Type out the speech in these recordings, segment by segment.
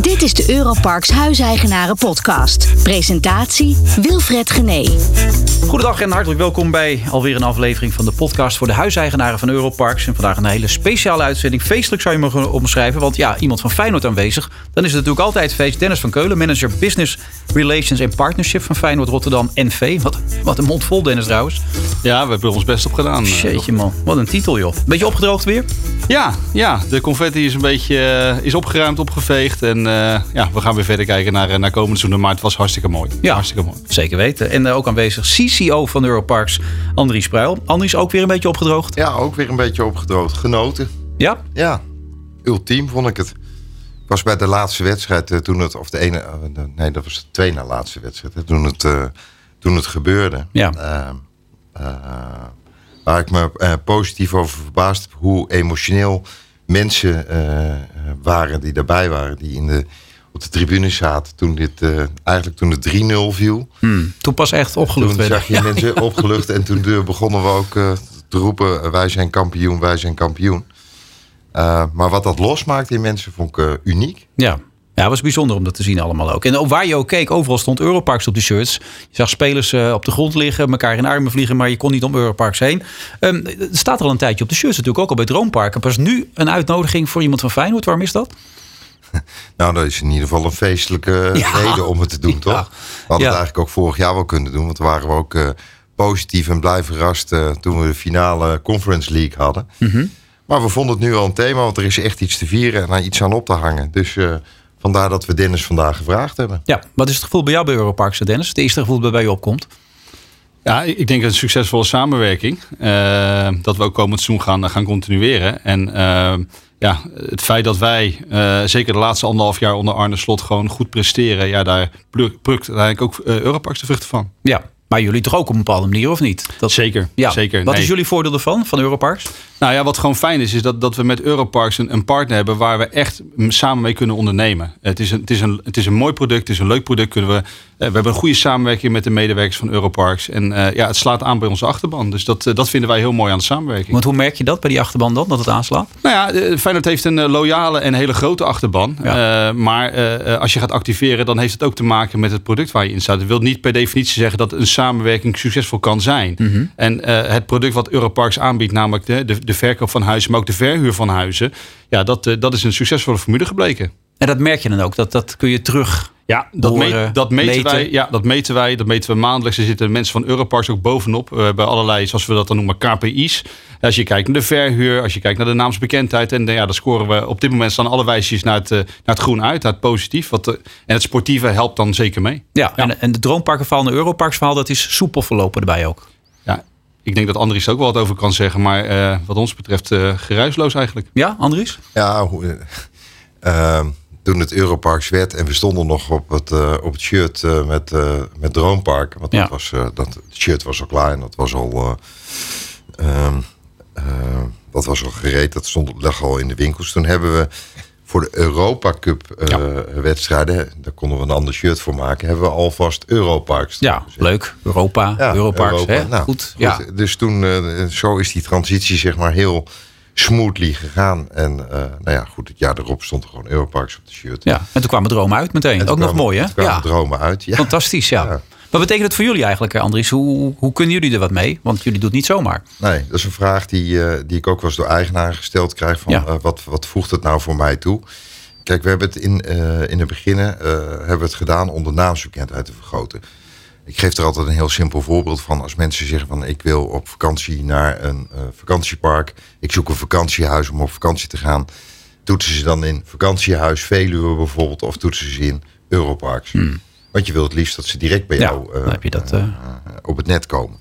Dit is de Europarks Huiseigenaren Podcast. Presentatie Wilfred Gené. Goedendag en hartelijk welkom bij alweer een aflevering van de podcast voor de huiseigenaren van Europarks. En vandaag een hele speciale uitzending. Feestelijk zou je mogen omschrijven, want ja, iemand van Feyenoord aanwezig. Dan is het natuurlijk altijd feest. Dennis van Keulen, manager Business Relations en Partnership van Feyenoord Rotterdam NV. Wat, wat een mond vol, Dennis trouwens. Ja, we hebben er ons best op gedaan. eh, Jeetje man, wat een titel joh. Beetje opgedroogd weer? Ja, ja, de confetti is een beetje eh, is opgeruimd, opgeveegd. En eh, ja, we gaan weer verder kijken naar, eh, naar komend seizoen. Maar het was hartstikke mooi. Ja. Hartstikke mooi. Zeker weten. En eh, ook aanwezig CCO van Europarks, Andries Spruil. Andries ook weer een beetje opgedroogd? Ja, ook weer een beetje opgedroogd. Genoten. Ja? Ja, ultiem vond ik het. Ik was bij de laatste wedstrijd eh, toen het, of de ene, eh, de- nee, dat was de tweede na laatste wedstrijd, hè, toen het, eh, toen het gebeurde. Ja. Ehm, eh, waar ik me eh, positief over verbaasd heb, hoe emotioneel mensen eh, eh, waren die daarbij waren, die in de, op de tribune zaten toen dit, eh, eigenlijk toen het 3-0 viel. Hmm. Toen pas echt opgelucht Toen werden. zag je mensen opgelucht en toen begonnen we ook te roepen: wij zijn kampioen, wij zijn kampioen. Maar wat dat losmaakt in mensen vond ik uniek. Ja. Ja, het was bijzonder om dat te zien allemaal ook. En waar je ook keek, overal stond Europarks op de shirts. Je zag spelers eh, op de grond liggen, elkaar in armen vliegen, maar je kon niet om Europarks heen. Ehm het staat er al een tijdje op de shirts, natuurlijk ook al bij Droomparken. Pas nu een uitnodiging voor iemand van Feyenoord. Waarom is dat? Nou, dat is in ieder geval een feestelijke Ja. reden om het te doen, Ja. toch? We hadden Ja. het eigenlijk ook vorig jaar wel kunnen doen. Want toen waren we ook eh, positief en blij verrast eh, toen we de finale Conference League hadden. Mhm. Maar we vonden het nu al een thema, want er is echt iets te vieren en iets aan op te hangen. Dus eh, vandaar dat we Dennis vandaag gevraagd hebben. Ja, wat is het gevoel bij jou bij Europarks, Dennis? Het eerste gevoel dat bij je opkomt? Ja, ik denk een succesvolle samenwerking. eh, dat we ook komend seizoen gaan, gaan continueren. En eh, ja, het feit dat wij, eh, zeker de laatste anderhalf jaar onder Arne Slot, gewoon goed presteren. Ja, daar pluk- plukt uiteindelijk ook uh, Europarks de vruchten van. Ja, maar jullie toch ook op een bepaalde manier, of niet? Dat... Zeker, Ja. zeker. Wat Nee. is jullie voordeel ervan, van Europarks? Nou ja, wat gewoon fijn is, is dat, dat we met Europarks een, een partner hebben waar we echt samen mee kunnen ondernemen. Het is een, het is een, het is een mooi product, het is een leuk product. Kunnen we, eh, we hebben een goede samenwerking met de medewerkers van Europarks. En eh, ja, het slaat aan bij onze achterban. Dus dat, eh, dat vinden wij heel mooi aan de samenwerking. Want hoe merk je dat bij die achterban dan, dat het aanslaat? Nou ja, Feyenoord heeft een loyale en hele grote achterban. Ja. Maar als je gaat activeren, dan heeft het ook te maken met het product waar je in staat. Dat wil niet per definitie zeggen dat een samenwerking succesvol kan zijn. Mhm. En het product wat Europarks aanbiedt, namelijk de, de, de verkoop van huizen, maar ook de verhuur van huizen. Ja, dat, eh, dat is een succesvolle formule gebleken. En dat merk je dan ook, dat, dat kun je terug Ja, dat, Horen, meet- dat meten, meten. wij. Ja, dat meten wij. Dat meten we maandelijks. Er zitten mensen van Europarks ook bovenop. We hebben allerlei, zoals we dat dan noemen, KPI's. Als je kijkt naar de verhuur, als je kijkt naar de naamsbekendheid. En eh, ja, dan scoren we op dit moment staan alle wijsjes naar het, eh, naar het groen uit, naar het positief. Wat, eh, en het sportieve helpt dan zeker mee. Ja, En, en de droomparkenverhaal en de Europarksverhaal, dat is soepel verlopen erbij ook. Ik denk dat Andries er ook wel wat over kan zeggen. Maar eh, wat ons betreft eh geruisloos eigenlijk. Ja, Andries? Ja, hoe, eh, ehm, toen het Europarks werd en we stonden nog op het, eh, op het shirt eh, met, eh, met Droompark. Want Ja. dat was, eh, dat, het shirt was al klaar en dat was al, eh, ehm, eh, dat was al gereed. Dat stond, lag al in de winkels. Toen hebben we voor de Europa Cup eh, wedstrijden, daar konden we een ander shirt voor maken, hebben we alvast Europarks. Ja, erop gezet. leuk. Europa, Ja, Europarks. Europa. Hè? Nou, goed. Ja. Dus toen, eh, zo is die transitie zeg maar heel smoothly gegaan. En eh, nou ja, goed, het jaar erop stond er gewoon Europarks op de shirt. ja, en toen kwamen dromen uit meteen. En ook nog mooi, hè? kwamen Ja, dromen uit. Ja. fantastisch, ja. Ja. Wat betekent het voor jullie eigenlijk, hè, Andries? Hoe, hoe kunnen jullie er wat mee? Want jullie doen het niet zomaar. Nee, dat is een vraag die, eh, die ik ook wel eens door eigenaren gesteld krijg. Van, Ja. eh, wat, wat voegt het nou voor mij toe? Kijk, we hebben het in, eh, in het begin eh, hebben we het gedaan om de naamsbekendheid te vergroten. Ik geef er altijd een heel simpel voorbeeld van. Als mensen zeggen van ik wil op vakantie naar een eh, vakantiepark. Ik zoek een vakantiehuis om op vakantie te gaan. Toetsen ze dan in vakantiehuis Veluwe bijvoorbeeld. Of toetsen ze in Europarks. Want je wilt het liefst dat ze direct bij jou eh, heb je dat, eh, eh, op het net komen.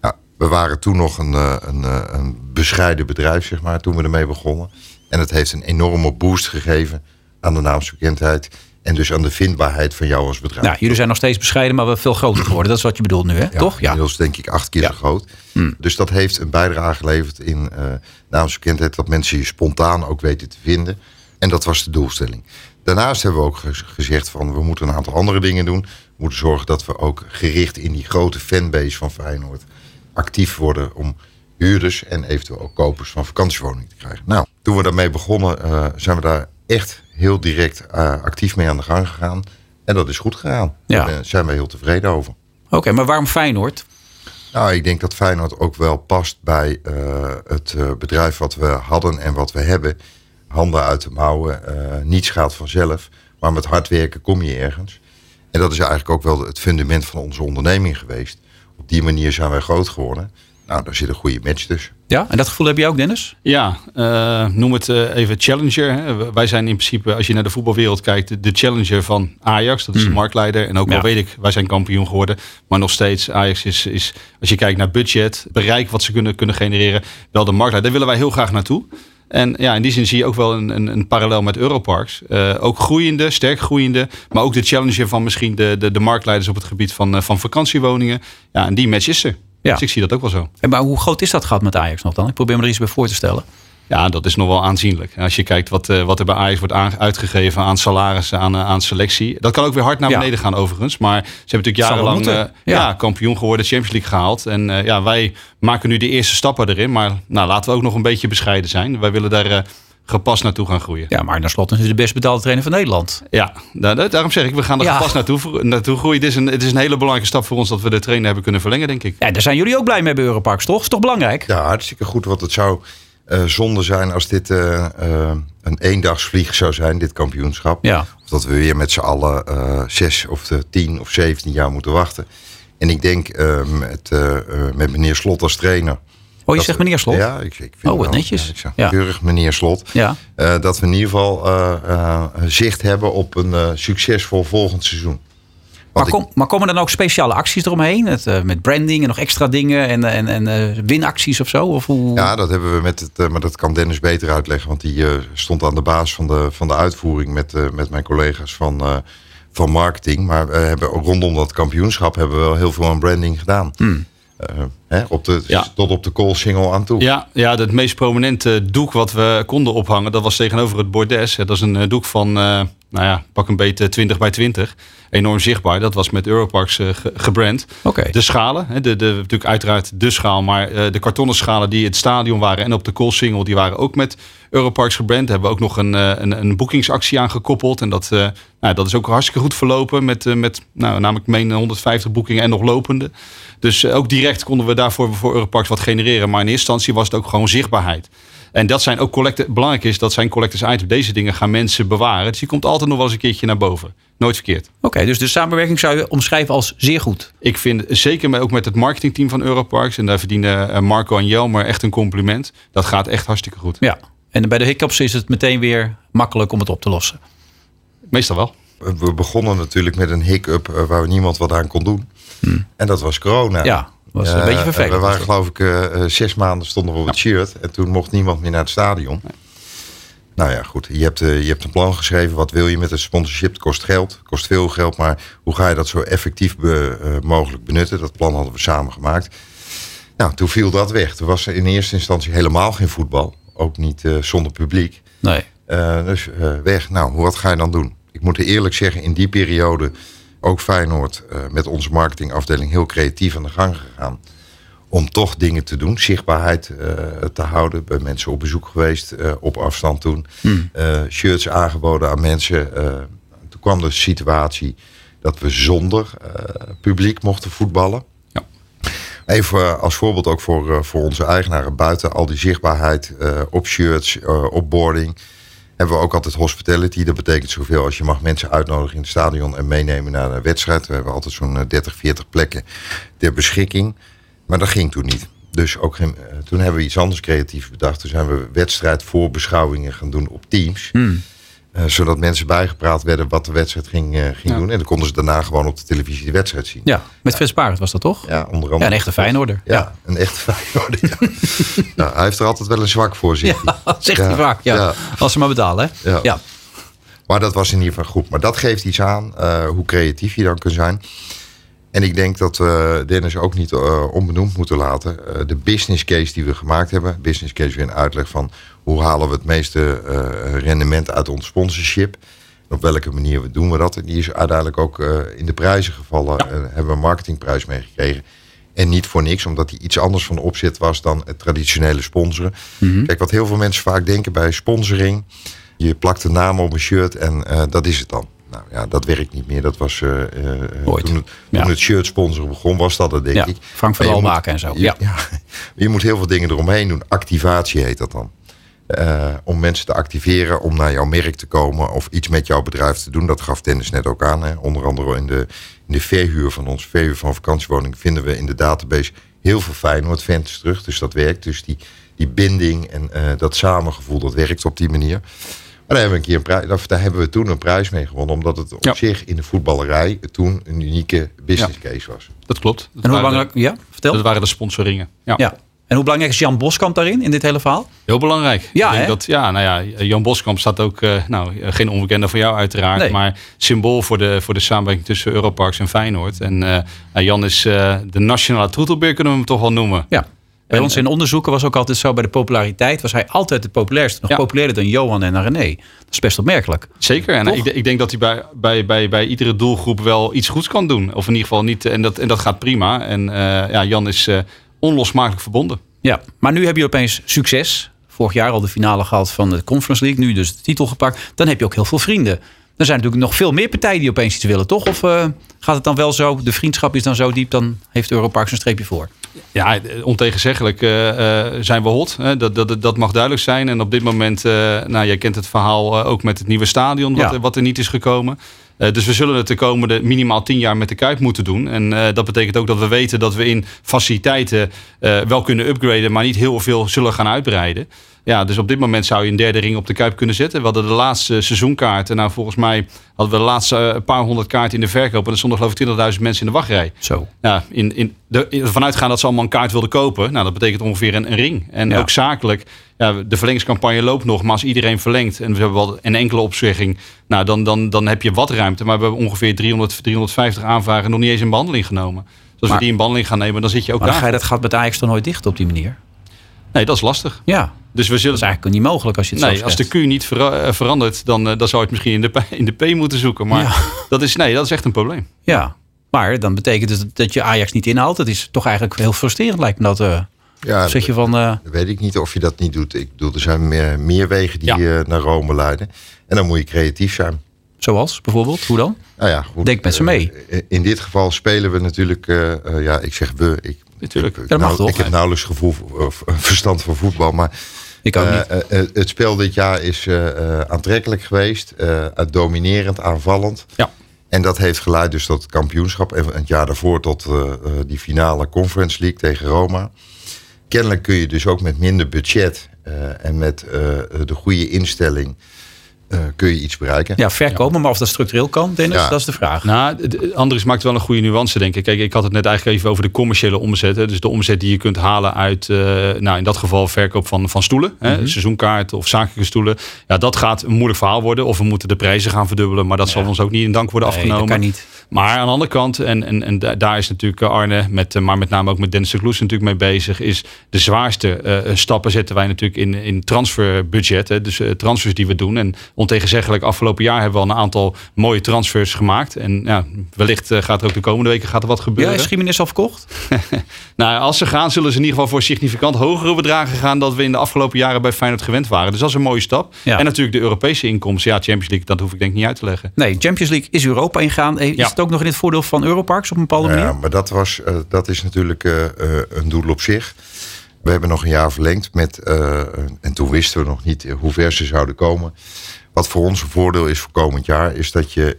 Nou, we waren toen nog een, eh, een, eh, een bescheiden bedrijf, zeg maar, toen we ermee begonnen. En het heeft een enorme boost gegeven aan de naamsbekendheid. En dus aan de vindbaarheid van jou als bedrijf. Nou, jullie zijn nog steeds bescheiden, maar wel veel groter geworden. Dat is wat je bedoelt nu, hè? Ja, Toch? Ja. Inmiddels denk ik acht keer Ja. zo groot. Hmm. Dus dat heeft een bijdrage geleverd in eh naamsbekendheid. Dat mensen je spontaan ook weten te vinden. En dat was de doelstelling. Daarnaast hebben we ook ge- gezegd van we moeten een aantal andere dingen doen. We moeten zorgen dat we ook gericht in die grote fanbase van Feyenoord actief worden om huurders en eventueel ook kopers van vakantiewoningen te krijgen. Nou, toen we daarmee begonnen, eh, zijn we daar echt heel direct uh, actief mee aan de gang gegaan. En dat is goed gegaan. Ja. Daar zijn wij heel tevreden over. Oké, maar waarom Feyenoord? Nou, ik denk dat Feyenoord ook wel past bij uh, het bedrijf wat we hadden en wat we hebben. Handen uit de mouwen, niets gaat vanzelf. Maar met hard werken kom je ergens. En dat is eigenlijk ook wel het fundament van onze onderneming geweest. Op die manier zijn wij groot geworden. Nou, daar zit een goede match tussen. Ja, en dat gevoel heb je ook, Dennis? Ja, uh, noem het uh, even challenger. Hè. Wij zijn in principe, als je naar de voetbalwereld kijkt, de challenger van Ajax. Dat is mm. de marktleider. En ook ja. al weet ik, wij zijn kampioen geworden. Maar nog steeds, Ajax is, is als je kijkt naar budget, bereik wat ze kunnen, kunnen genereren, wel de marktleider. Daar willen wij heel graag naartoe. En ja, in die zin zie je ook wel een, een, een parallel met Europarks. Uh, ook groeiende, sterk groeiende. Maar ook de challenger van misschien de, de, de marktleiders op het gebied van, uh, van vakantiewoningen. Ja, en die match is er. Ja. Dus ik zie dat ook wel zo. En maar hoe groot is dat gat met Ajax nog dan? Ik probeer me er iets bij voor te stellen. Ja, dat is nog wel aanzienlijk. Als je kijkt wat, uh, wat er bij Ajax wordt uitgegeven aan salarissen, aan, uh, aan selectie. Dat kan ook weer hard naar beneden ja. gaan overigens. Maar ze hebben natuurlijk jarenlang uh, ja. ja. kampioen geworden, Champions League gehaald. En ja, wij maken nu de eerste stappen erin. Maar nou, laten we ook nog een beetje bescheiden zijn. Wij willen daar gepast naartoe gaan groeien. Ja, maar naar slot is de best betaalde trainer van Nederland. Ja, daarom zeg ik, we gaan er ja. gepast naartoe, naartoe groeien. Het is, een, het is een hele belangrijke stap voor ons dat we de trainer hebben kunnen verlengen, denk ik. Ja, daar zijn jullie ook blij mee bij Europarks, toch? Is toch belangrijk? Ja, hartstikke goed. Want het zou uh, zonde zijn als dit uh, uh, een eendagsvlieg zou zijn, dit kampioenschap. Ja. Of dat we weer met z'n allen zes of tien of zeventien jaar moeten wachten. En ik denk met, met meneer Slot als trainer... Oh, je zegt meneer Slot? Ja, ik, ik vind oh, wat netjes. Ja, ik zeg, ja. keurig meneer Slot. Ja. Dat we in ieder geval zicht hebben op een succesvol volgend seizoen. Maar, kom, maar, komen er dan ook speciale acties eromheen? Het, met branding en nog extra dingen en, en, en winacties of zo? Of hoe... Ja, dat hebben we met het. maar dat kan Dennis beter uitleggen. Want die stond aan de baas van de, van de uitvoering met, met mijn collega's van, van marketing. Maar we hebben ook rondom dat kampioenschap hebben we wel heel veel aan branding gedaan. Hmm. Hè, op de, ja. Tot op de call single aan toe. Ja, ja, het meest prominente doek wat we konden ophangen, dat was tegenover het bordes. Dat is een doek van, uh, nou ja, pak een beetje 20 bij 20. Enorm zichtbaar. Dat was met Europarks uh, ge gebrand. Okay. De schalen, hè, de, de, natuurlijk uiteraard de schaal, maar de kartonnen schalen die in het stadion waren en op de call single, die waren ook met Europarks gebrand. Daar hebben we ook nog een, een, een boekingsactie aan gekoppeld. En dat, nou, dat is ook hartstikke goed verlopen met, met nou, namelijk meen 150 boekingen en nog lopende. Dus ook direct konden we daarvoor voor Europarks wat genereren. Maar in eerste instantie was het ook gewoon zichtbaarheid. En dat zijn ook collecten. Belangrijk is dat zijn collectors items. Deze dingen gaan mensen bewaren. Dus die komt altijd nog wel eens een keertje naar boven. Nooit verkeerd. Oké, okay, dus de samenwerking zou je omschrijven als zeer goed. Ik vind zeker ook met het marketingteam van Europarks. En daar verdienen Marco en Jelmer echt een compliment. Dat gaat echt hartstikke goed. Ja, en bij de hiccups is het meteen weer makkelijk om het op te lossen. Meestal wel. We begonnen natuurlijk met een hiccup waar niemand wat aan kon doen. Hmm. En dat was corona. Ja, was een beetje vervelend. We waren geloof ik uh, zes maanden stonden we op het shirt. En toen mocht niemand meer naar het stadion. Nee. Nou ja, goed. Je hebt, uh, je hebt een plan geschreven. Wat wil je met het sponsorship? Het kost geld. Het kost veel geld. Maar hoe ga je dat zo effectief be, mogelijk benutten? Dat plan hadden we samen gemaakt. Nou, toen viel dat weg. Er was in eerste instantie helemaal geen voetbal. Ook niet zonder publiek. Nee. dus weg. Nou, wat ga je dan doen? Ik moet eerlijk zeggen, in die periode ook Feyenoord uh, met onze marketingafdeling heel creatief aan de gang gegaan. Om toch dingen te doen, zichtbaarheid uh, te houden. Bij mensen op bezoek geweest, uh, op afstand toen. Hmm. shirts aangeboden aan mensen. toen kwam de situatie dat we zonder publiek mochten voetballen. Ja. Even als voorbeeld ook voor, voor onze eigenaren. Buiten al die zichtbaarheid op shirts, op boarding hebben we ook altijd hospitality. Dat betekent zoveel als je mag mensen uitnodigen in het stadion en meenemen naar een wedstrijd. We hebben altijd zo'n 30, 40 plekken ter beschikking. Maar dat ging toen niet. Dus ook geen, toen hebben we iets anders creatief bedacht. Toen zijn we wedstrijdvoorbeschouwingen gaan doen op Teams. Hmm. Uh, zodat mensen bijgepraat werden wat de wedstrijd ging, uh, ging ja. doen. En dan konden ze daarna gewoon op de televisie de wedstrijd zien. Ja, met. Frits Barend was dat toch? Ja, onder andere. Ja, een echte Feyenoorder. Ja, ja. een echte Feyenoorder. Ja. nou, hij heeft er altijd wel een zwak voor. Ja, zegt hij vaak. Ja. Als ze maar betalen. Hè? Ja. Maar dat was in ieder geval goed. Maar dat geeft iets aan uh, hoe creatief je dan kunt zijn. En ik denk dat we Dennis ook niet onbenoemd moeten laten. De business case die we gemaakt hebben. Business case weer een uitleg van hoe halen we het meeste uh, rendement uit ons sponsorship. Op welke manier doen we dat. En die is uiteindelijk ook in de prijzen gevallen. Ja. hebben we een marketingprijs meegekregen. En niet voor niks, omdat die iets anders van opzet was dan het traditionele sponsoren. Mm -hmm. Kijk, wat heel veel mensen vaak denken bij sponsoring. je plakt de naam op een shirt en eh, dat is het dan. Nou ja, dat werkt niet meer. Dat was toen, Ja. toen het shirt sponsor begon, was dat het denk Ja, ik. Frank van Maar je Wal moet- maken en zo. Je, ja. je moet heel veel dingen eromheen doen. Activatie heet dat dan. Eh, om mensen te activeren om naar jouw merk te komen of iets met jouw bedrijf te doen. Dat gaf Dennis net ook aan. Hè. Onder andere in de, in de verhuur van ons, verhuur van vakantiewoning, vinden we in de database heel veel Feyenoord fans terug. Dus dat werkt. Dus die, die binding en eh, dat samengevoel, dat werkt op die manier. Maar daar hebben, we een keer een prijs, of daar hebben we toen een prijs mee gewonnen. Omdat het op Ja. zich in de voetballerij toen een unieke business case was. Dat klopt. Dat En hoe waren belangrijk... Ja, vertel. De, dat waren de sponsoringen. Ja. Ja. En hoe belangrijk is Jan Boskamp daarin, in dit hele verhaal? Heel belangrijk. Ja, ik denk dat, ja, nou ja, Jan Boskamp staat ook, eh, nou, geen onbekende voor jou uiteraard, Nee. maar symbool voor de, voor de samenwerking tussen Europarks en Feyenoord. En eh, Jan is eh, de nationale troetelbeer, kunnen we hem toch wel noemen. Ja. Bij En- ons in onderzoeken was ook altijd zo, bij de populariteit was hij altijd de populairste. Nog Ja. populairder dan Johan en René. Dat is best opmerkelijk. Zeker. En ik, ik denk dat hij bij, bij, bij, bij iedere doelgroep wel iets goeds kan doen. Of in ieder geval niet. En dat, en dat gaat prima. En ja, Jan is onlosmakelijk verbonden. Ja, maar nu heb je opeens succes. Vorig jaar al de finale gehad van de Conference League. Nu dus de titel gepakt. Dan heb je ook heel veel vrienden. Er zijn natuurlijk nog veel meer partijen die opeens iets willen, toch? Of eh, gaat het dan wel zo, de vriendschap is dan zo diep, dan heeft Europarks een streepje voor? Ja, eh, ontegenzeggelijk eh, zijn we hot. Hè? Dat, dat, dat mag duidelijk zijn. En op dit moment, nou, jij kent het verhaal ook met het nieuwe stadion, wat, Ja. wat er niet is gekomen. Eh, dus we zullen het de komende minimaal tien jaar met de Kuip moeten doen. En eh, dat betekent ook dat we weten dat we in faciliteiten eh, wel kunnen upgraden, maar niet heel veel zullen gaan uitbreiden. Ja, dus op dit moment zou je een derde ring op de Kuip kunnen zetten. We hadden de laatste seizoenkaarten. Nou, volgens mij hadden we de laatste eh, paar honderd kaarten in de verkoop. En er stonden geloof ik 20.000 mensen in de wachtrij. Zo. Ja, in, in de, ervan uitgaan dat ze allemaal een kaart wilden kopen. Nou, dat betekent ongeveer een, een ring. En Ja. ook zakelijk. Ja, de verlengingscampagne loopt nog. Maar als iedereen verlengt en we hebben wel een enkele opzegging. Nou, dan, dan, dan heb je wat ruimte. Maar we hebben ongeveer 300, 350 aanvragen nog niet eens in behandeling genomen. Dus als Maar- we die in behandeling gaan nemen, dan zit je ook Maar dan ga daar. je dat gat met Ajax dan nooit dicht op die manier? Nee, dat is lastig. Ja, Dus we dat zullen... is eigenlijk niet mogelijk als je het zo Nee, als de. Q niet eh, verandert, dan, eh, dan zou je het misschien in de, P- in de P moeten zoeken. Maar Ja. dat, is, nee, dat is echt een probleem. Ja, maar dan betekent het dat je Ajax niet inhaalt. Dat is toch eigenlijk heel frustrerend lijkt me dat. eh Ja, zeg je van, eh, weet ik niet of je dat niet doet. Ik bedoel, er zijn meer, meer wegen die Ja. naar Rome leiden. En dan moet je creatief zijn. zoals bijvoorbeeld, hoe dan? Nou ja, goed. Denk met ze mee. In dit geval spelen we natuurlijk, eh, eh, ja, ik zeg we. Ik, Natuurlijk. Ik, Dat mag nou, toch? ik heb nauwelijks gevoel, verstand van voetbal, maar Ik ook eh, niet. eh, eh, het spel dit jaar is aantrekkelijk geweest, dominerend, aanvallend. Ja. En dat heeft geleid dus tot het kampioenschap. En het jaar daarvoor tot die finale Conference League tegen Roma. Kennelijk kun je dus ook met minder budget en met de goede instelling eh, kun je iets bereiken. Ja, verkopen, maar of dat structureel kan, Dennis, Ja. dat is de vraag. Nou, Andries maakt wel een goede nuance, denk ik. Kijk, ik had het net eigenlijk even over de commerciële omzet. Hè. Dus de omzet die je kunt halen uit, eh, nou in dat geval verkoop van, van stoelen. Hè, seizoenkaarten of zakelijke stoelen. Ja, dat gaat een moeilijk verhaal worden. Of we moeten de prijzen gaan verdubbelen. Maar dat zal ons ook niet in dank worden Nee, dat afgenomen. kan niet. Maar aan de andere kant, en, en, en da- daar is natuurlijk Arne, met, eh, maar met name ook met Dennis de Kloes natuurlijk mee bezig, is de zwaarste eh, stappen zetten wij natuurlijk in, in transferbudget. Hè, dus eh, transfers die we doen. En ontegenzeggelijk, afgelopen jaar hebben we al een aantal mooie transfers gemaakt. En ja, wellicht eh, gaat er ook de komende weken gaat er wat Ja, gebeuren. is Gimenez al verkocht? Nou, als ze gaan, zullen ze in ieder geval voor significant hogere bedragen gaan dan we in de afgelopen jaren bij Feyenoord gewend waren. Dus dat is een mooie stap. Ja. En natuurlijk de Europese inkomsten. Ja, Champions League, dat hoef ik denk ik niet uit te leggen. Nee, Champions League is Europa ingaan. Eh, Is Ja. Ook nog in het voordeel van Europarks op een bepaalde manier? Ja, maar dat, was, eh, dat is natuurlijk eh, eh, een doel op zich. We hebben nog een jaar verlengd met, en toen wisten we nog niet hoe ver ze zouden komen. Wat voor ons een voordeel is voor komend jaar, is dat je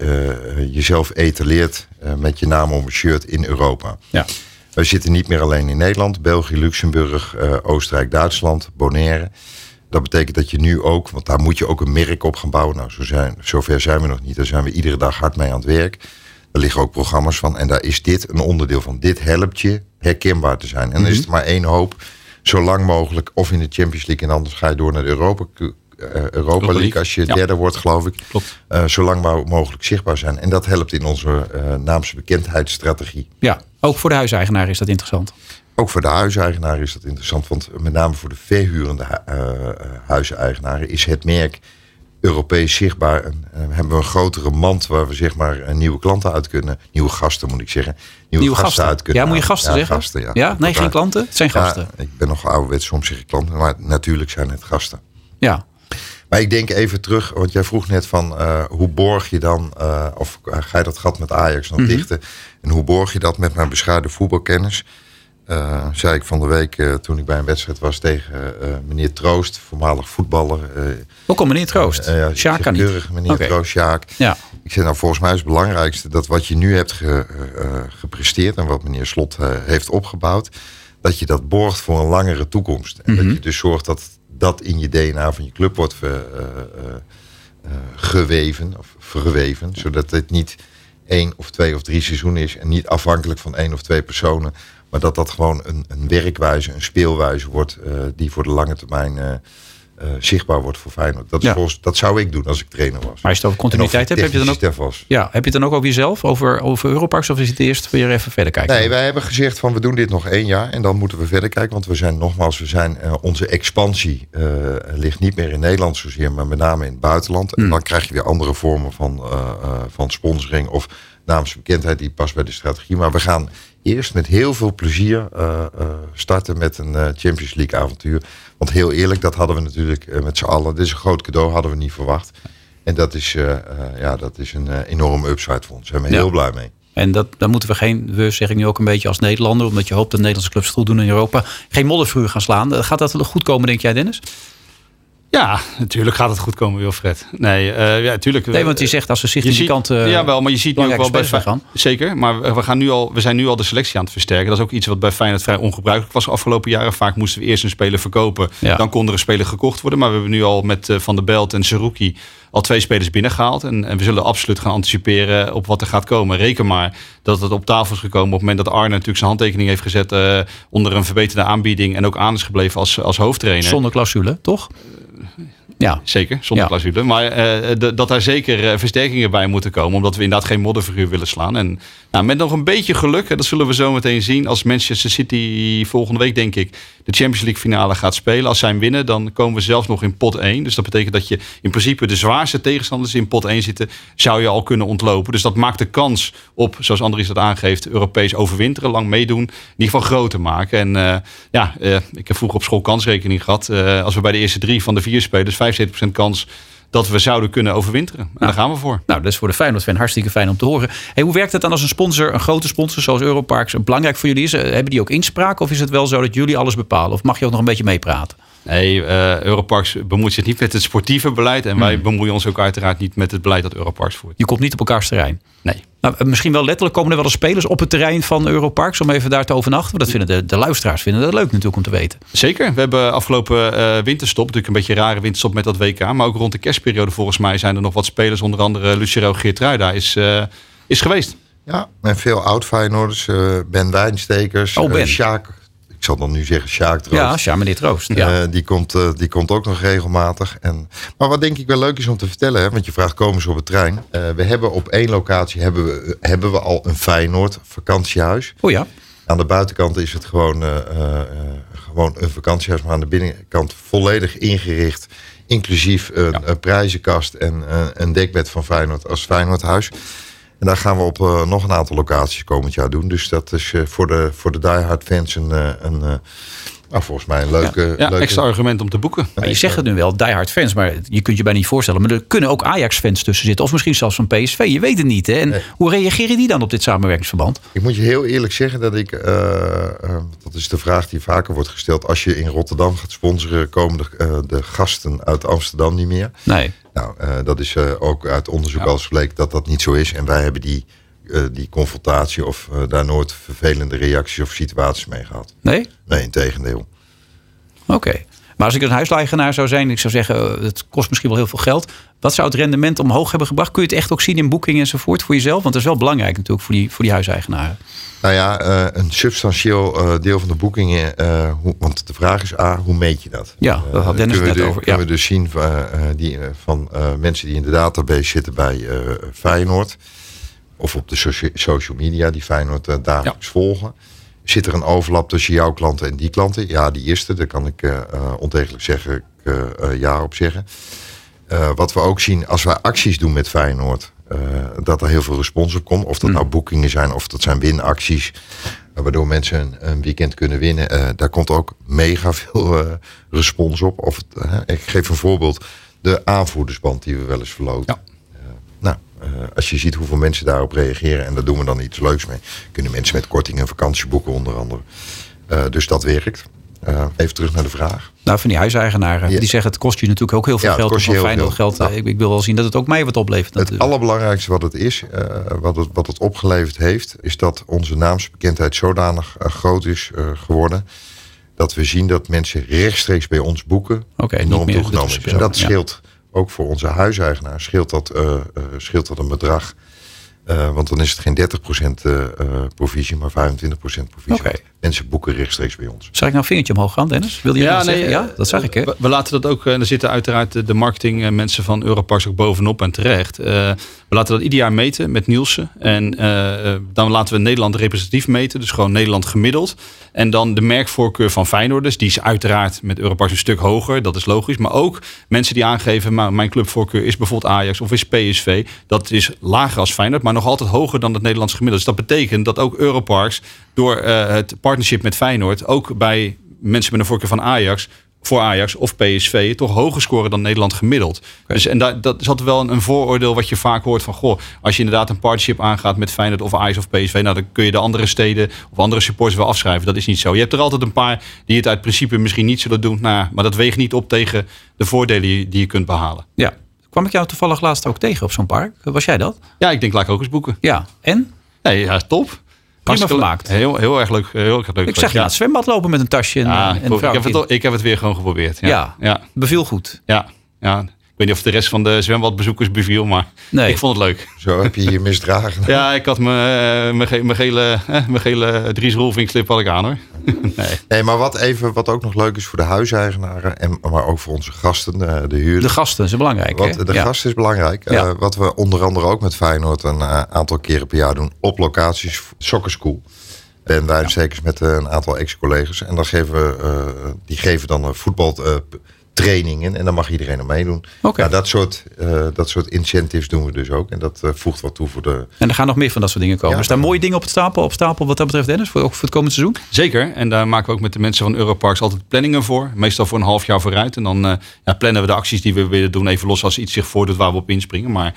jezelf etaleert met je naam op een shirt in Europa. Ja. We zitten niet meer alleen in Nederland, België, Luxemburg, Oostenrijk, Duitsland, Bonaire. Dat betekent dat je nu ook, want daar moet je ook een merk op gaan bouwen. Nou, zo zijn, zover zijn we nog niet. Daar zijn we iedere dag hard mee aan het werk. Daar liggen ook programma's van. En daar is dit een onderdeel van. Dit helpt je herkenbaar te zijn. En dan is het maar één hoop. Zo lang mogelijk of in de Champions League. En anders ga je door naar de Europa, eh, Europa League. League. Als je Ja. derde wordt, geloof ik. Klopt. Eh, zo lang mo- mogelijk zichtbaar zijn. En dat helpt in onze eh naamse bekendheidsstrategie. Ja, ook voor de huiseigenaar is dat interessant. Ook voor de huiseigenaar is dat interessant. Want met name voor de verhurende hu- huiseigenaren is het merk Europees zichtbaar. En, eh, hebben we een grotere mand waar we zeg maar eh, nieuwe klanten uit kunnen. Nieuwe gasten moet ik zeggen. Nieuwe, Nieuwe gasten. uit kunnen Ja, moet je gasten zeggen? Gasten, ja. Ja, nee, geen klanten. Het zijn gasten. Ja, ik ben nog ouderwets, soms zeg ik klanten. Maar natuurlijk zijn het gasten. Ja. Maar ik denk even terug, want jij vroeg net van uh, hoe borg je dan, uh, of ga je dat gat met Ajax nog mm -hmm. dichten? En hoe borg je dat met mijn beschaarde voetbalkennis? Uh, zei ik van de week uh, toen ik bij een wedstrijd was tegen uh, meneer Troost, voormalig voetballer. Ook al meneer Troost? ja, Sjaak kan keurig, meneer okay. Troost, Sjaak. Ja. Ik zei nou, volgens mij is het belangrijkste dat wat je nu hebt ge, gepresteerd en wat meneer Slot heeft opgebouwd, dat je dat borgt voor een langere toekomst. En Mhm. mm -hmm. dat je dus zorgt dat dat in je DNA van je club wordt ver, geweven of verweven, zodat het niet één of twee of drie seizoenen is en niet afhankelijk van één of twee personen. Maar dat dat gewoon een, een werkwijze, een speelwijze wordt uh, die voor de lange termijn uh, uh, zichtbaar wordt voor Feyenoord. Dat, is Ja. volgens, dat zou ik doen als ik trainer was. Maar als je het over continuïteit hebt, heb je dan ook... Was. Ja, heb je het dan ook over jezelf, over, over Europarks? Of is het eerst weer even verder kijken? Nee, wij hebben gezegd van we doen dit nog één jaar en dan moeten we verder kijken. Want we zijn nogmaals, we zijn, uh, onze expansie uh, ligt niet meer in Nederland zozeer, maar met name in het buitenland. Mm. En dan krijg je weer andere vormen van, van sponsoring of naamsbekendheid die past bij de strategie. Maar we gaan eerst met heel veel plezier uh, uh, starten met een uh, Champions League avontuur. Want heel eerlijk, dat hadden we natuurlijk met z'n allen. Dit is een groot cadeau, hadden we niet verwacht. En dat is, ja, dat is een enorme upside voor ons. Daar zijn we Ja. heel blij mee. En dat, daar moeten we geen, we zeggen nu ook een beetje als Nederlander, omdat je hoopt dat Nederlandse clubs goed doen in Europa, geen moddervuur gaan slaan. Gaat dat goed komen, denk jij, Dennis? Ja, natuurlijk gaat het goed komen, Wilfred. Nee, uh, ja, natuurlijk. Nee, want je zegt als we zich die kant. Uh, ja, wel, maar je ziet nu ook wel bij gaan. Zeker, maar we, gaan nu al, we zijn nu al de selectie aan het versterken. Dat is ook iets wat bij Feyenoord vrij ongebruikelijk was de afgelopen jaren. Vaak moesten we eerst een speler verkopen, ja. dan kon er een speler gekocht worden. Maar we hebben nu al met uh, Van der Belt en Seruki al twee spelers binnengehaald. En, en, we zullen absoluut gaan anticiperen op wat er gaat komen. Reken maar dat het op tafel is gekomen op het moment dat Arne natuurlijk zijn handtekening heeft gezet uh, onder een verbeterde aanbieding en ook aan is gebleven als, als hoofdtrainer. Zonder clausule, toch? Ja. Zeker, zonder ja. clausule. Maar uh, de, dat daar zeker uh, versterkingen bij moeten komen. Omdat we inderdaad geen modderfiguur willen slaan. En nou, met nog een beetje geluk, dat zullen we zo meteen zien. Als Manchester City volgende week, denk ik, de Champions League finale gaat spelen. Als zij hem winnen, dan komen we zelfs nog in pot 1. Dus dat betekent dat je in principe de zwaarste tegenstanders in pot 1 zitten. Zou je al kunnen ontlopen. Dus dat maakt de kans op, zoals Andries dat aangeeft, Europees overwinteren, lang meedoen. In ieder geval groter maken. En uh, ja, ik heb vroeger op school kansrekening gehad. als we bij de eerste drie van de vier spelers 75% kans dat we zouden kunnen overwinteren. En nou, daar gaan we voor. Nou, dat is voor de Feyenoord-fan hartstikke fijn om te horen. Hey, hoe werkt het dan als een sponsor, een grote sponsor zoals Europarks, belangrijk voor jullie is? Hebben die ook inspraak of is het wel zo dat jullie alles bepalen? Of mag je ook nog een beetje meepraten? Nee, uh, Europarks bemoeit zich niet met het sportieve beleid. En hmm. wij bemoeien ons ook uiteraard niet met het beleid dat Europarks voert. Je komt niet op elkaars terrein? Nee. Nou, misschien wel letterlijk komen er wel eens spelers op het terrein van Europarks om even daar te overnachten. Dat vinden de, de luisteraars vinden dat leuk natuurlijk om te weten. Zeker. We hebben afgelopen uh, winterstop, natuurlijk een beetje een rare winterstop met dat WK. Maar ook rond de kerstperiode volgens mij zijn er nog wat spelers. Onder andere Lucero Geertruida is, uh, is geweest. Ja, en veel oud-Feyenoorders. Uh, ben Wijnstekers. Oh, ben. Sjaak ik zal dan nu zeggen Sjaak Troost. Ja, Sjaak meneer Troost. Ja. Uh, die, komt, uh, die komt ook nog regelmatig. En, maar wat denk ik wel leuk is om te vertellen, hè, want je vraagt komen ze op het trein. Uh, we hebben op één locatie hebben we, hebben we al een Feyenoord vakantiehuis. Oh ja. Aan de buitenkant is het gewoon, gewoon een vakantiehuis, maar aan de binnenkant volledig ingericht. Inclusief een, ja. een prijzenkast en een dekbed van Feyenoord als Feyenoordhuis. En daar gaan we op uh, nog een aantal locaties komend jaar doen. Dus dat is uh, voor de, voor de diehard fans een, uh, een nou, volgens mij een leuke... Ja, ja leuke... extra argument om te boeken. Maar je zegt het nu wel, diehard fans. Maar je kunt je bijna niet voorstellen. Maar er kunnen ook Ajax-fans tussen zitten. Of misschien zelfs van PSV. Je weet het niet. Hè? En nee. hoe reageren die dan op dit samenwerkingsverband? Ik moet je heel eerlijk zeggen dat ik... dat is de vraag die vaker wordt gesteld. Als je in Rotterdam gaat sponsoren... komen de, de gasten uit Amsterdam niet meer. Nee. Nou, uh, dat is uh, ook uit onderzoek ja. al gebleken dat dat niet zo is. En wij hebben die, uh, die confrontatie of daar nooit vervelende reacties of situaties mee gehad. Nee? Nee, in tegendeel. Oké. Okay. Maar als ik een huiseigenaar zou zijn, ik zou zeggen, het kost misschien wel heel veel geld. Wat zou het rendement omhoog hebben gebracht? Kun je het echt ook zien in boekingen enzovoort voor jezelf? Want dat is wel belangrijk natuurlijk voor die, voor die huiseigenaren. Nou ja, een substantieel deel van de boekingen. Hoe, want de vraag is A, hoe meet je dat? Ja, dat had Dennis net de, over. Kunnen ja. we dus zien die, van mensen die in de database zitten bij Feyenoord. Of op de socia social media die Feyenoord dagelijks ja. volgen. Zit er een overlap tussen jouw klanten en die klanten? Ja, die eerste, daar kan ik ontegelijk zeggen, ja op zeggen. wat we ook zien als wij acties doen met Feyenoord. Uh, dat er heel veel respons op komt. Of dat nou boekingen zijn of dat zijn winacties. Uh, waardoor mensen een, een, weekend kunnen winnen. Uh, daar komt ook mega veel respons op. Of, ik geef een voorbeeld. de aanvoerdersband die we wel eens verloten. Ja. Uh, als je ziet hoeveel mensen daarop reageren... en daar doen we dan iets leuks mee... kunnen mensen met korting een vakantie boeken onder andere. Uh, dus dat werkt. even terug naar de vraag. Nou, van die huiseigenaren, ja. die zeggen het kost je natuurlijk ook heel veel Ja, het geld. kost je heel fijn dat veel. geld. Nou. eh, ik, ik wil wel zien dat het ook mij wat oplevert Het natuurlijk. allerbelangrijkste wat het is, uh, wat, het, wat het opgeleverd heeft, is dat onze naamsbekendheid zodanig uh, groot is geworden. Dat we zien dat mensen rechtstreeks bij ons boeken Oké, niet enorm toegenomen is. En dat scheelt ook voor onze huiseigenaar, scheelt dat, uh, uh, scheelt dat een bedrag. Uh, want dan is het geen 30% uh, uh, provisie, maar 25% provisie. Mensen boeken rechtstreeks bij ons. Zag ik nou een vingertje omhoog gaan, Dennis? Wilde je Ja, dat nee, zeggen? Ja, eh, dat zag ik, hè? We, we laten dat ook, en er zitten uiteraard de, de marketingmensen van Europarks ook bovenop en terecht. Uh, we laten dat ieder jaar meten met Nielsen. En uh, dan laten we Nederland representatief meten, dus gewoon Nederland gemiddeld. En dan de merkvoorkeur van Feyenoorders, die is uiteraard met Europarks een stuk hoger, dat is logisch. Maar ook mensen die aangeven, maar mijn clubvoorkeur is bijvoorbeeld Ajax of is PSV. Dat is lager als Feyenoord, maar nog altijd hoger dan het Nederlands gemiddelde. Dus dat betekent dat ook Europarks door uh, het partnership met Feyenoord ook bij mensen met een voorkeur van Ajax voor Ajax of PSV toch hoger scoren dan Nederland gemiddeld. Okay. Dus en dat, dat is altijd wel een, een, vooroordeel wat je vaak hoort van goh, als je inderdaad een partnership aangaat met Feyenoord of Ajax of PSV, nou dan kun je de andere steden of andere supporters wel afschrijven. Dat is niet zo. Je hebt er altijd een paar die het uit principe misschien niet zullen doen, nou, maar dat weegt niet op tegen de voordelen die je kunt behalen. Ja. Kwam ik jou toevallig laatst ook tegen op zo'n park? Was jij dat? Ja, ik denk laat ik ook eens boeken. Ja. En? Nee, ja, top. Prima vermaakt. Heel, heel erg leuk. Heel erg leuk ik zag je naar het zwembad lopen met een tasje en, ja, en ik, ik, heb het, ik heb het weer gewoon geprobeerd. Ja, ja, ja. beviel goed. Ja, ja. Ik weet niet of de rest van de zwembadbezoekers beviel, maar nee. ik vond het leuk. Zo heb je je misdragen. ja, ik had mijn, mijn, ge, mijn gele, mijn gele Dries Rolving slip had ik aan hoor. nee. nee, maar wat, even, wat ook nog leuk is voor de huiseigenaren, en, maar ook voor onze gasten, de huurders. De gasten zijn belangrijk. Wat, hè? de ja. gasten is belangrijk. Ja. Uh, wat we onder andere ook met Feyenoord een uh, aantal keren per jaar doen op locaties, soccer school. En daar zeker met uh, een aantal ex-collega's. En dan geven we, die geven dan een voetbaltrainingen. en dan mag iedereen er meedoen. Okay. Nou, dat, soort, uh, dat soort incentives doen we dus ook. En dat voegt wat toe voor de. En er gaan nog meer van dat soort dingen komen. Ja, er staan mooie dingen op het stapel, op stapel wat dat betreft, Dennis, voor, ook voor het komende seizoen. Zeker. En daar maken we ook met de mensen van Europarks altijd planningen voor. Meestal voor een half jaar vooruit. En dan ja, plannen we de acties die we willen doen. Even los als iets zich voordoet waar we op inspringen. Maar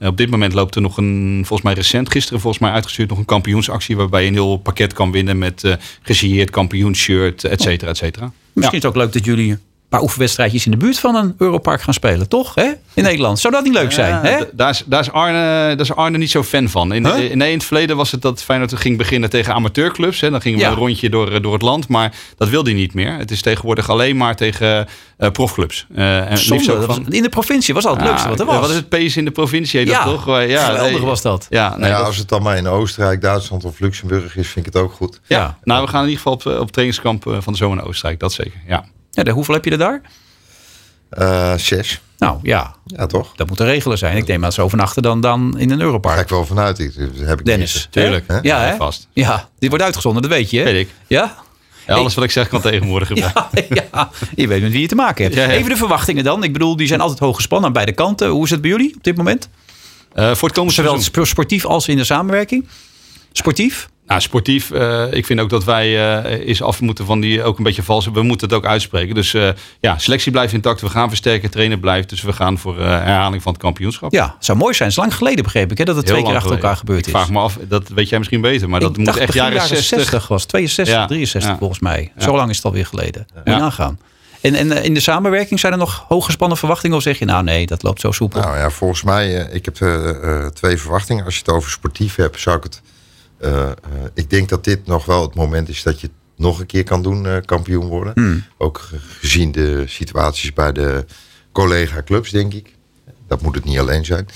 op dit moment loopt er nog een, volgens mij recent, gisteren volgens mij uitgestuurd, nog een kampioensactie waarbij je een heel pakket kan winnen met uh, gesigneerd kampioensshirt, et cetera, et cetera. Misschien ja. is het ook leuk dat jullie paar oefenwedstrijdjes in de buurt van een Europark gaan spelen, toch? Hè? In Nederland. Zou dat niet leuk zijn? Ja, hè? Daar, is, daar, is Arne, daar is Arne niet zo fan van. In, huh? nee, in het verleden was het dat Feyenoord ging beginnen tegen amateurclubs. Hè. Dan gingen we ja. een rondje door, door het land. Maar dat wil hij niet meer. Het is tegenwoordig alleen maar tegen uh, profclubs. Uh, en Zonde, van, in de provincie was al het leukste wat er was. Wat is het pees in de provincie? Ja, dat toch? ja geweldig nee, was dat. Ja, nee, ja, als het dan maar in Oostenrijk, Duitsland of Luxemburg is, vind ik het ook goed. Ja, ja. nou we gaan in ieder geval op, op trainingskamp van de zomer naar Oostenrijk. Dat zeker, ja. Ja hoeveel heb je er daar? Uh, zes. Nou ja. Ja, toch? Dat moet de regelen zijn. Ik denk maar ze overnachten dan, dan in een Europark. Ga ik wel vanuit. Ik, heb ik Dennis, niet. tuurlijk. Hè? Ja, hè? vast. Ja, die wordt uitgezonden, dat weet je. Hè? Weet ik. Ja? Ja, alles wat ik zeg kan tegenwoordig gebruiken. Ja, ja, je weet met wie je te maken hebt. Ja, ja. Even de verwachtingen dan. Ik bedoel, die zijn altijd hoog gespannen aan beide kanten. Hoe is het bij jullie op dit moment? Uh, voor het komende Zowel seizoen. sportief als in de samenwerking? Sportief? Nou, sportief. Uh, ik vind ook dat wij uh, eens af moeten van die ook een beetje vals. We moeten het ook uitspreken. Dus uh, ja, selectie blijft intact. We gaan versterken. Trainer blijft. Dus we gaan voor herhaling van het kampioenschap. Ja, zou mooi zijn. Het is lang geleden begreep ik hè, dat het Heel twee keer achter geleden. elkaar gebeurd ik is. vraag me af. Dat weet jij misschien beter. Maar dat moet echt jaren, jaren 60. 60 was. 62, Ja. 63 Ja. volgens mij. Ja. Zo lang is het alweer geleden. Moet je nagaan. En, en eh, in de samenwerking zijn er nog hooggespannen verwachtingen? Of zeg je nou nee, dat loopt zo soepel? Nou ja, volgens mij, ik heb twee verwachtingen. Als je het over sportief hebt, zou ik het. Uh, ik denk dat dit nog wel het moment is dat je het nog een keer kan doen, uh, kampioen worden. Hmm. Ook gezien de situaties bij de collega-clubs, denk ik. Dat moet het niet alleen zijn.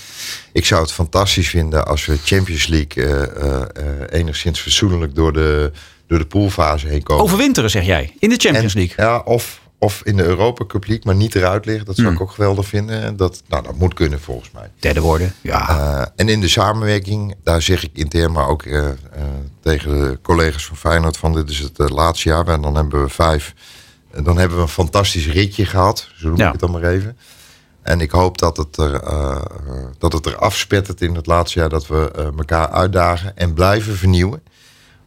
Ik zou het fantastisch vinden als we Champions League uh, enigszins verzoenlijk door de, door de poolfase heen komen. Overwinteren, zeg jij, in de Champions En, League. Ja, of, of in de Europa Cup League, maar niet eruit liggen. Dat zou Hmm. ik ook geweldig vinden. Dat, nou, dat moet kunnen volgens mij. Derde worden, ja. Uh, en in de samenwerking, daar zeg ik intern, maar ook uh, uh, tegen de collega's van Feyenoord van dit is het laatste jaar. En dan hebben we vijf. En dan hebben we een fantastisch ritje gehad, zo noem Ja. ik het dan maar even. En ik hoop dat het er, dat het er afspettert in het laatste jaar dat we elkaar uitdagen en blijven vernieuwen.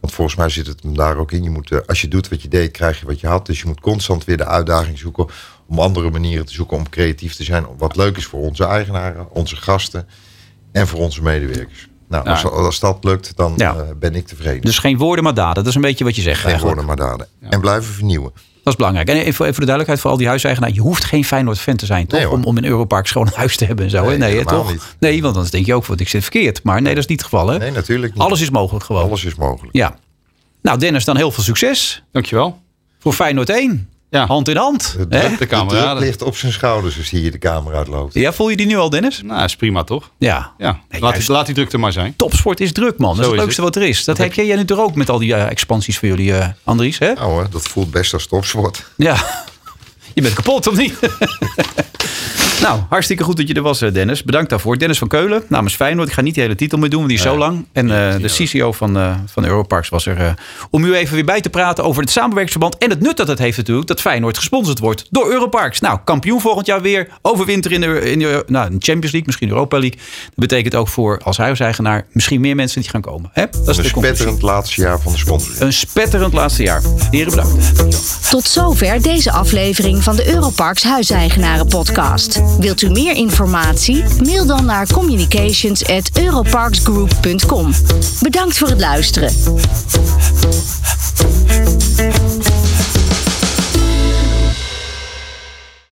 Want volgens mij zit het hem daar ook in. Je moet, uh, als je doet wat je deed, krijg je wat je had. Dus je moet constant weer de uitdaging zoeken om andere manieren te zoeken om creatief te zijn. Wat leuk is voor onze eigenaren, onze gasten en voor onze medewerkers. Nou, Ja. als, als dat lukt, dan Ja. eh, ben ik tevreden. Dus geen woorden, maar daden. Dat is een beetje wat je zegt Geen eigenlijk. woorden maar daden. En blijven vernieuwen. Dat is belangrijk. En even, even voor de duidelijkheid voor al die huiseigenaren. Je hoeft geen Feyenoord-fan te zijn, toch? Nee, om, om in Europark gewoon een huis te hebben en zo. hè? Nee, toch? niet. Nee, want dan denk je ook, wat ik zit verkeerd. Maar nee, dat is niet het geval. Hè? Nee, natuurlijk niet. Alles is mogelijk gewoon. Alles is mogelijk. Ja. Nou, Dennis, dan heel veel succes Dankjewel. voor Feyenoord 1. Ja. Hand in hand. De druk, De druk ligt op zijn schouders als hij hier de kamer uitloopt. Ja, voel je die nu al, Dennis? Nou, is prima toch? Ja. Ja, Nee, laat, juist. die, laat die druk er maar zijn. Topsport is druk, man. Dat is het is leukste het. wat er is. Dat herken jij nu toch ook met al die eh, expansies voor jullie, eh Andries, hè? Nou, hè, dat voelt best als topsport. Ja. Je bent kapot, of niet? nou, hartstikke goed dat je er was, eh, Dennis. Bedankt daarvoor. Dennis van Keulen namens Feyenoord. Ik ga niet de hele titel meer doen, want die is zo lang. En eh, de CCO van, eh van Europarks was er eh, om u even weer bij te praten over het samenwerkingsverband. En het nut dat het heeft natuurlijk dat Feyenoord gesponsord wordt door Europarks. Nou, kampioen volgend jaar weer. Overwinter in de, in de, nou, Champions League, misschien Europa League. Dat betekent ook voor als huiseigenaar misschien meer mensen die gaan komen. Hè? Dat is Een de conclusie. spetterend laatste jaar van de sponsoring. Een spetterend laatste jaar. Heren, bedankt. Tot zover deze aflevering van de Europarks Huiseigenaren podcast. Wilt u meer informatie? Mail dan naar communications@europarksgroup.com. Bedankt voor het luisteren.